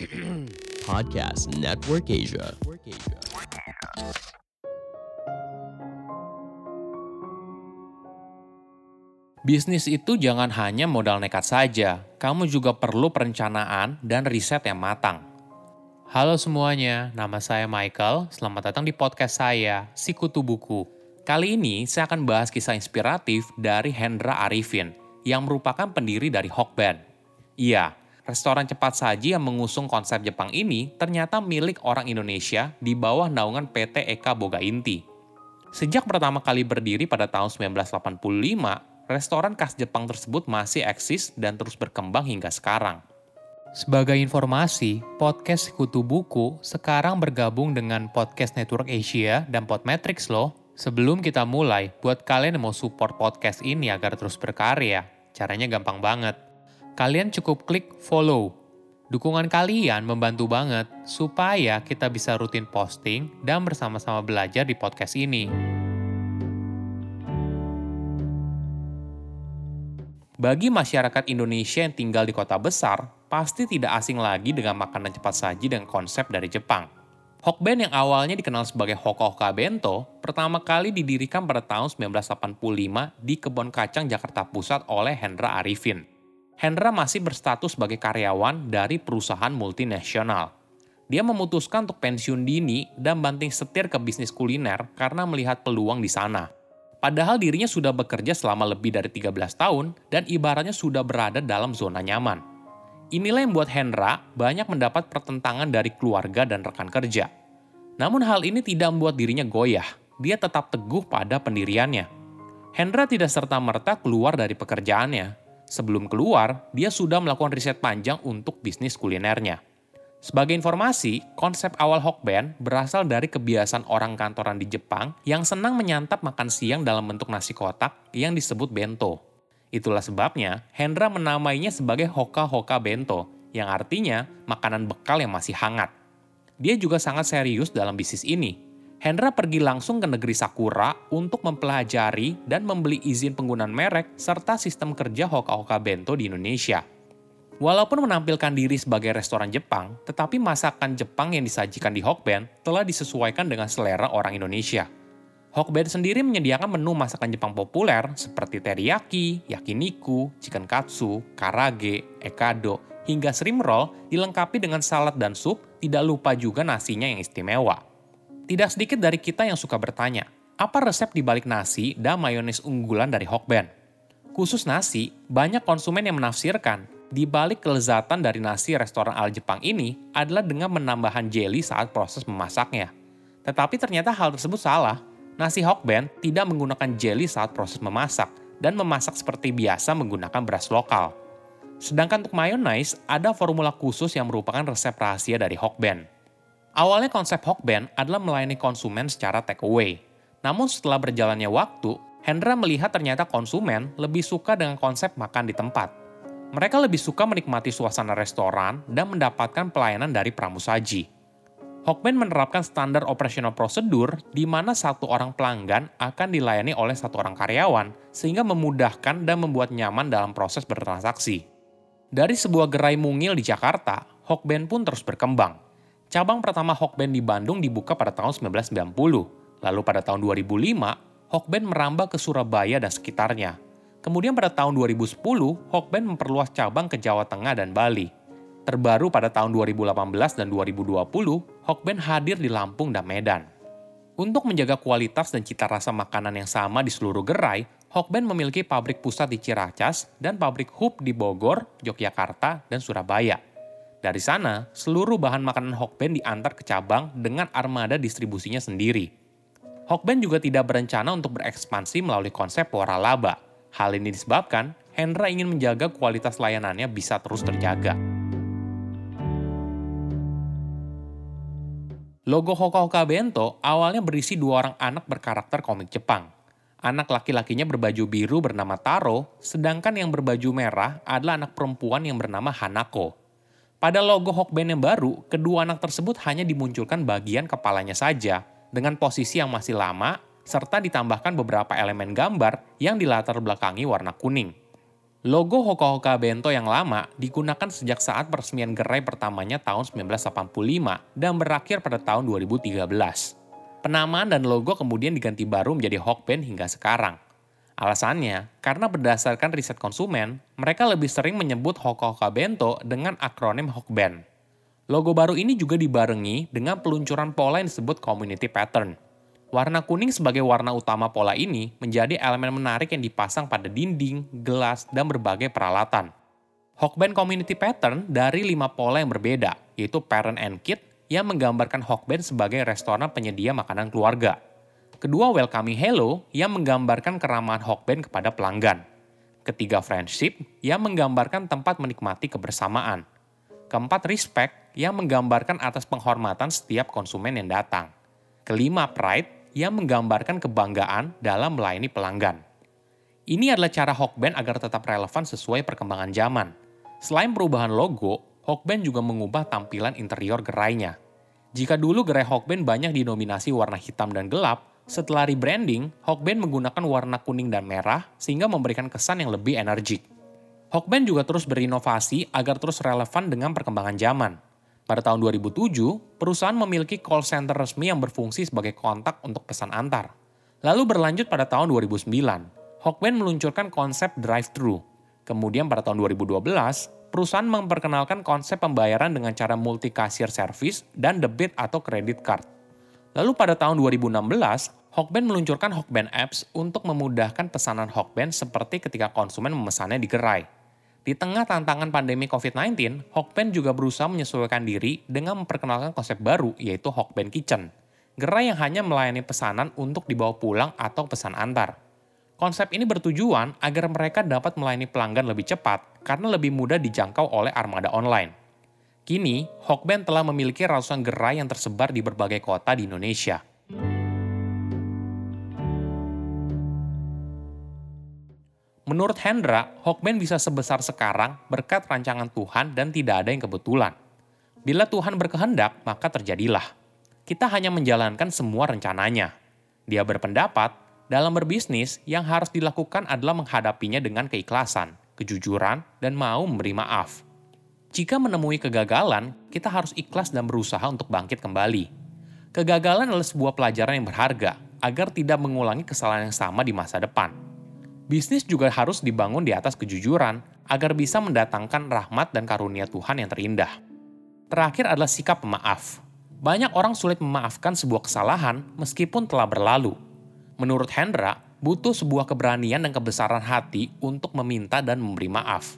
Podcast Network Asia. Bisnis itu jangan hanya modal nekat saja, kamu juga perlu perencanaan dan riset yang matang. Halo semuanya, nama saya Michael. Selamat datang di podcast saya, Sikutu Buku. Kali ini saya akan bahas kisah inspiratif dari Hendra Arifin, yang merupakan pendiri dari Hokben. Iya, restoran cepat saji yang mengusung konsep Jepang ini ternyata milik orang Indonesia di bawah naungan PT Eka Boga Inti. Sejak pertama kali berdiri pada tahun 1985, restoran khas Jepang tersebut masih eksis dan terus berkembang hingga sekarang. Sebagai informasi, podcast Kutu Buku sekarang bergabung dengan Podcast Network Asia dan Podmetrics loh. Sebelum kita mulai, buat kalian yang mau support podcast ini agar terus berkarya, caranya gampang banget. Kalian cukup klik follow. Dukungan kalian membantu banget supaya kita bisa rutin posting dan bersama-sama belajar di podcast ini. Bagi masyarakat Indonesia yang tinggal di kota besar, pasti tidak asing lagi dengan makanan cepat saji dengan konsep dari Jepang. Hokben yang awalnya dikenal sebagai Hoka Hoka Bento, pertama kali didirikan pada tahun 1985 di Kebon Kacang Jakarta Pusat oleh Hendra Arifin. Hendra masih berstatus sebagai karyawan dari perusahaan multinasional. Dia memutuskan untuk pensiun dini dan banting setir ke bisnis kuliner karena melihat peluang di sana. Padahal dirinya sudah bekerja selama lebih dari 13 tahun dan ibaratnya sudah berada dalam zona nyaman. Inilah yang membuat Hendra banyak mendapat pertentangan dari keluarga dan rekan kerja. Namun hal ini tidak membuat dirinya goyah. Dia tetap teguh pada pendiriannya. Hendra tidak serta-merta keluar dari pekerjaannya. Sebelum keluar, dia sudah melakukan riset panjang untuk bisnis kulinernya. Sebagai informasi, konsep awal Hokben berasal dari kebiasaan orang kantoran di Jepang yang senang menyantap makan siang dalam bentuk nasi kotak yang disebut bento. Itulah sebabnya Hendra menamainya sebagai Hoka Hoka Bento, yang artinya makanan bekal yang masih hangat. Dia juga sangat serius dalam bisnis ini. Hendra pergi langsung ke negeri Sakura untuk mempelajari dan membeli izin penggunaan merek serta sistem kerja Hoka Hoka Bento di Indonesia. Walaupun menampilkan diri sebagai restoran Jepang, tetapi masakan Jepang yang disajikan di Hokben telah disesuaikan dengan selera orang Indonesia. Hokben sendiri menyediakan menu masakan Jepang populer seperti teriyaki, yakiniku, chicken katsu, karage, ekado, hingga shrimp roll dilengkapi dengan salad dan sup, tidak lupa juga nasinya yang istimewa. Tidak sedikit dari kita yang suka bertanya, apa resep di balik nasi dan mayones unggulan dari Hokben? Khusus nasi, banyak konsumen yang menafsirkan di balik kelezatan dari nasi restoran ala Jepang ini adalah dengan menambahkan jelly saat proses memasaknya. Tetapi ternyata hal tersebut salah. Nasi Hokben tidak menggunakan jelly saat proses memasak dan memasak seperti biasa menggunakan beras lokal. Sedangkan untuk mayonnaise, ada formula khusus yang merupakan resep rahasia dari Hokben. Awalnya konsep Hokben adalah melayani konsumen secara take away. Namun setelah berjalannya waktu, Hendra melihat ternyata konsumen lebih suka dengan konsep makan di tempat mereka lebih suka menikmati suasana restoran dan mendapatkan pelayanan dari pramusaji. Hokben menerapkan standar operasional prosedur di mana satu orang pelanggan akan dilayani oleh satu orang karyawan, sehingga memudahkan dan membuat nyaman dalam proses bertransaksi. Dari sebuah gerai mungil di Jakarta, Hokben pun terus berkembang. Cabang pertama Hokben di Bandung dibuka pada tahun 1990, lalu pada tahun 2005, Hokben merambah ke Surabaya dan sekitarnya, Kemudian pada tahun 2010, Hokben memperluas cabang ke Jawa Tengah dan Bali. Terbaru pada tahun 2018 dan 2020, Hokben hadir di Lampung dan Medan. Untuk menjaga kualitas dan cita rasa makanan yang sama di seluruh gerai, Hokben memiliki pabrik pusat di Ciracas dan pabrik hub di Bogor, Yogyakarta, dan Surabaya. Dari sana, seluruh bahan makanan Hokben diantar ke cabang dengan armada distribusinya sendiri. Hokben juga tidak berencana untuk berekspansi melalui konsep waralaba. Hal ini disebabkan Hendra ingin menjaga kualitas layanannya bisa terus terjaga. Logo Hoka Hoka Bento awalnya berisi dua orang anak berkarakter komik Jepang. Anak laki-lakinya berbaju biru bernama Taro, sedangkan yang berbaju merah adalah anak perempuan yang bernama Hanako. Pada logo Hokben yang baru, kedua anak tersebut hanya dimunculkan bagian kepalanya saja, dengan posisi yang masih lama serta ditambahkan beberapa elemen gambar yang dilatar belakangi warna kuning. Logo Hoka-Hoka Bento yang lama digunakan sejak saat peresmian gerai pertamanya tahun 1985 dan berakhir pada tahun 2013. Penamaan dan logo kemudian diganti baru menjadi Hokben hingga sekarang. Alasannya, karena berdasarkan riset konsumen, mereka lebih sering menyebut Hoka-Hoka Bento dengan akronim Hokben. Logo baru ini juga dibarengi dengan peluncuran pola yang disebut Community Pattern. Warna kuning sebagai warna utama pola ini menjadi elemen menarik yang dipasang pada dinding, gelas, dan berbagai peralatan. Hokben Community Pattern dari lima pola yang berbeda, yaitu Parent and Kid yang menggambarkan Hokben sebagai restoran penyedia makanan keluarga. Kedua Welcoming Hello yang menggambarkan keramahan Hokben kepada pelanggan. Ketiga Friendship yang menggambarkan tempat menikmati kebersamaan. Keempat Respect yang menggambarkan atas penghormatan setiap konsumen yang datang. Kelima Pride yang menggambarkan kebanggaan dalam melayani pelanggan. Ini adalah cara Hokben agar tetap relevan sesuai perkembangan zaman. Selain perubahan logo, Hokben juga mengubah tampilan interior gerainya. Jika dulu gerai Hokben banyak dinominasi warna hitam dan gelap, setelah rebranding, Hokben menggunakan warna kuning dan merah sehingga memberikan kesan yang lebih energik. Hokben juga terus berinovasi agar terus relevan dengan perkembangan zaman. Pada tahun 2007, perusahaan memiliki call center resmi yang berfungsi sebagai kontak untuk pesan antar. Lalu berlanjut pada tahun 2009, Hokben meluncurkan konsep drive-thru. Kemudian pada tahun 2012, perusahaan memperkenalkan konsep pembayaran dengan cara multi cashier service dan debit atau credit card. Lalu pada tahun 2016, Hokben meluncurkan Hokben Apps untuk memudahkan pesanan Hokben seperti ketika konsumen memesannya di gerai. Di tengah tantangan pandemi COVID-19, Hokben juga berusaha menyesuaikan diri dengan memperkenalkan konsep baru yaitu Hokben Kitchen, gerai yang hanya melayani pesanan untuk dibawa pulang atau pesan antar. Konsep ini bertujuan agar mereka dapat melayani pelanggan lebih cepat karena lebih mudah dijangkau oleh armada online. Kini, Hokben telah memiliki ratusan gerai yang tersebar di berbagai kota di Indonesia. Menurut Hendra, Hokben bisa sebesar sekarang berkat rancangan Tuhan dan tidak ada yang kebetulan. Bila Tuhan berkehendak, maka terjadilah. Kita hanya menjalankan semua rencananya. Dia berpendapat, dalam berbisnis, yang harus dilakukan adalah menghadapinya dengan keikhlasan, kejujuran, dan mau memberi maaf. Jika menemui kegagalan, kita harus ikhlas dan berusaha untuk bangkit kembali. Kegagalan adalah sebuah pelajaran yang berharga agar tidak mengulangi kesalahan yang sama di masa depan bisnis juga harus dibangun di atas kejujuran agar bisa mendatangkan rahmat dan karunia Tuhan yang terindah. Terakhir adalah sikap pemaaf. Banyak orang sulit memaafkan sebuah kesalahan meskipun telah berlalu. Menurut Hendra, butuh sebuah keberanian dan kebesaran hati untuk meminta dan memberi maaf.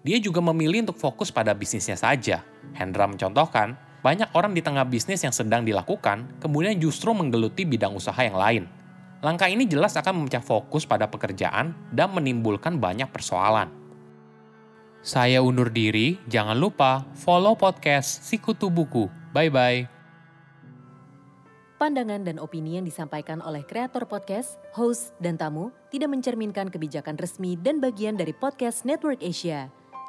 Dia juga memilih untuk fokus pada bisnisnya saja. Hendra mencontohkan, banyak orang di tengah bisnis yang sedang dilakukan kemudian justru menggeluti bidang usaha yang lain – Langkah ini jelas akan memecah fokus pada pekerjaan dan menimbulkan banyak persoalan. Saya undur diri, jangan lupa follow podcast Sikutu Buku. Bye-bye. Pandangan dan opini yang disampaikan oleh kreator podcast, host, dan tamu tidak mencerminkan kebijakan resmi dan bagian dari podcast Network Asia.